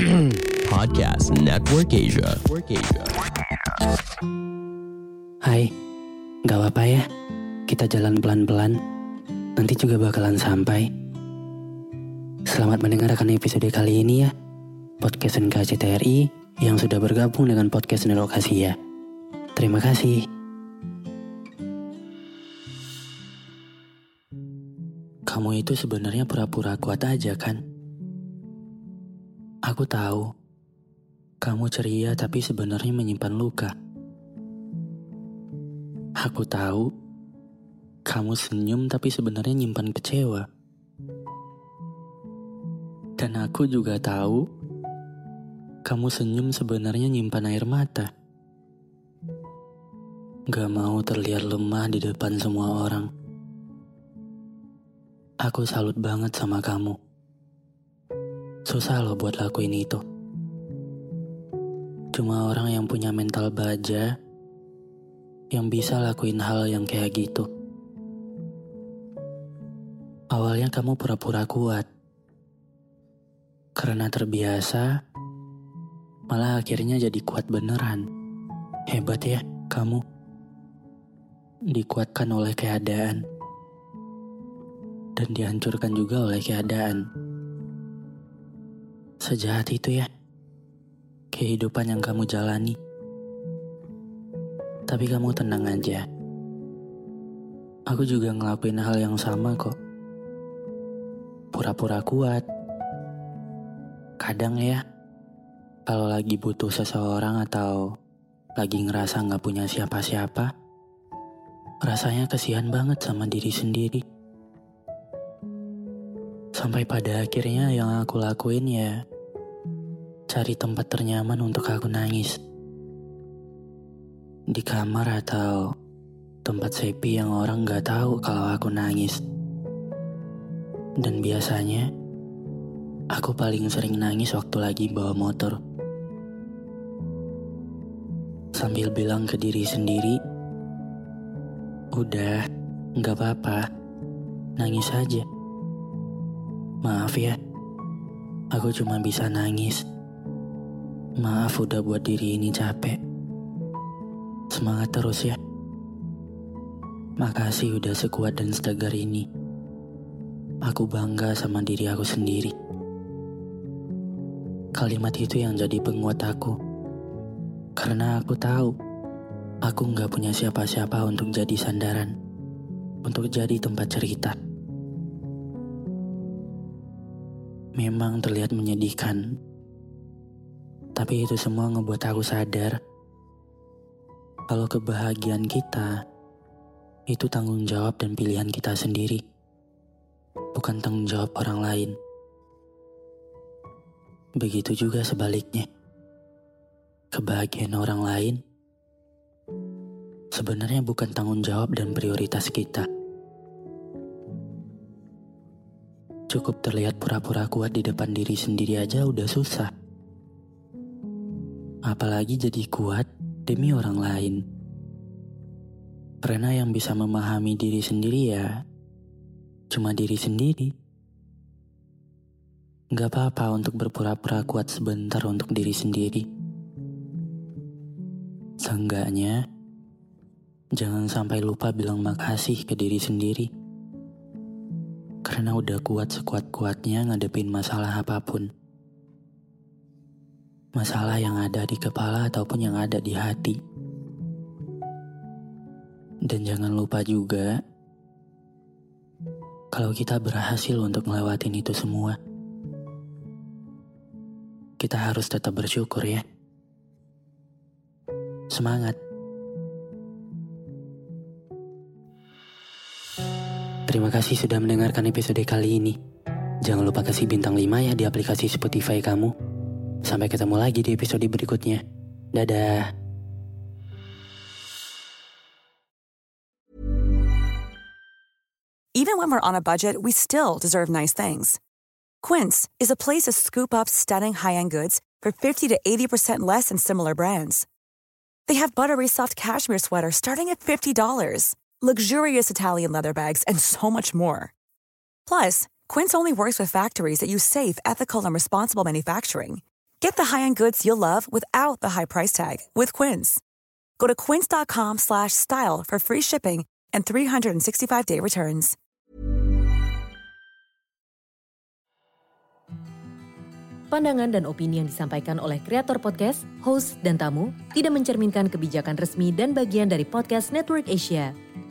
Podcast Network Asia. Network Asia. Hai, gak apa-apa ya. Kita jalan pelan-pelan. Nanti juga bakalan sampai. Selamat mendengarkan episode kali ini ya. Podcast NKCTRI yang sudah bergabung dengan podcast Nelokasi ya. Terima kasih. Kamu itu sebenarnya pura-pura kuat aja kan? Aku tahu. Kamu ceria tapi sebenarnya menyimpan luka. Aku tahu. Kamu senyum tapi sebenarnya nyimpan kecewa. Dan aku juga tahu. Kamu senyum sebenarnya nyimpan air mata. Gak mau terlihat lemah di depan semua orang. Aku salut banget sama kamu. Susah loh buat lakuin itu. Cuma orang yang punya mental baja yang bisa lakuin hal yang kayak gitu. Awalnya kamu pura-pura kuat. Karena terbiasa, malah akhirnya jadi kuat beneran. Hebat ya kamu. Dikuatkan oleh keadaan dan dihancurkan juga oleh keadaan. Sejahat itu ya, kehidupan yang kamu jalani. Tapi kamu tenang aja. Aku juga ngelakuin hal yang sama kok. Pura-pura kuat. Kadang ya, kalau lagi butuh seseorang atau lagi ngerasa nggak punya siapa-siapa, rasanya kesian banget sama diri sendiri. Sampai pada akhirnya yang aku lakuin ya cari tempat ternyaman untuk aku nangis. Di kamar atau tempat sepi yang orang gak tahu kalau aku nangis. Dan biasanya aku paling sering nangis waktu lagi bawa motor. Sambil bilang ke diri sendiri, Udah, gak apa-apa, nangis aja. Maaf ya, aku cuma bisa nangis. Maaf udah buat diri ini capek. Semangat terus ya. Makasih udah sekuat dan setegar ini. Aku bangga sama diri aku sendiri. Kalimat itu yang jadi penguat aku. Karena aku tahu, aku nggak punya siapa-siapa untuk jadi sandaran, untuk jadi tempat cerita. Memang terlihat menyedihkan. Tapi itu semua ngebuat aku sadar kalau kebahagiaan kita itu tanggung jawab dan pilihan kita sendiri, bukan tanggung jawab orang lain. Begitu juga sebaliknya. Kebahagiaan orang lain sebenarnya bukan tanggung jawab dan prioritas kita. Cukup terlihat pura-pura kuat di depan diri sendiri aja udah susah. Apalagi jadi kuat demi orang lain. Karena yang bisa memahami diri sendiri ya cuma diri sendiri. Gak apa-apa untuk berpura-pura kuat sebentar untuk diri sendiri. Seenggaknya, jangan sampai lupa bilang makasih ke diri sendiri karena udah kuat sekuat-kuatnya ngadepin masalah apa pun. Masalah yang ada di kepala ataupun yang ada di hati. Dan jangan lupa juga, kalau kita berhasil untuk ngelewatin itu semua, kita harus tetap bersyukur ya. Semangat! Terima kasih sudah mendengarkan episode kali ini. Jangan lupa kasih bintang 5 ya di aplikasi Spotify kamu. Sampai ketemu lagi di episode berikutnya. Dadah. Even when we're on a budget, we still deserve nice things. Quince is a place to scoop up stunning high-end goods for 50 to 80% less than similar brands. They have buttery soft cashmere sweaters starting at $50, luxurious Italian leather bags, and so much more. Plus, Quince only works with factories that use safe, ethical, and responsible manufacturing. Get the high-end goods you'll love without the high price tag with Quince. Go to quince.com slash style for free shipping and 365-day returns. Pandangan dan opini yang disampaikan oleh kreator podcast, host, dan tamu tidak mencerminkan kebijakan resmi dan bagian dari podcast Network Asia.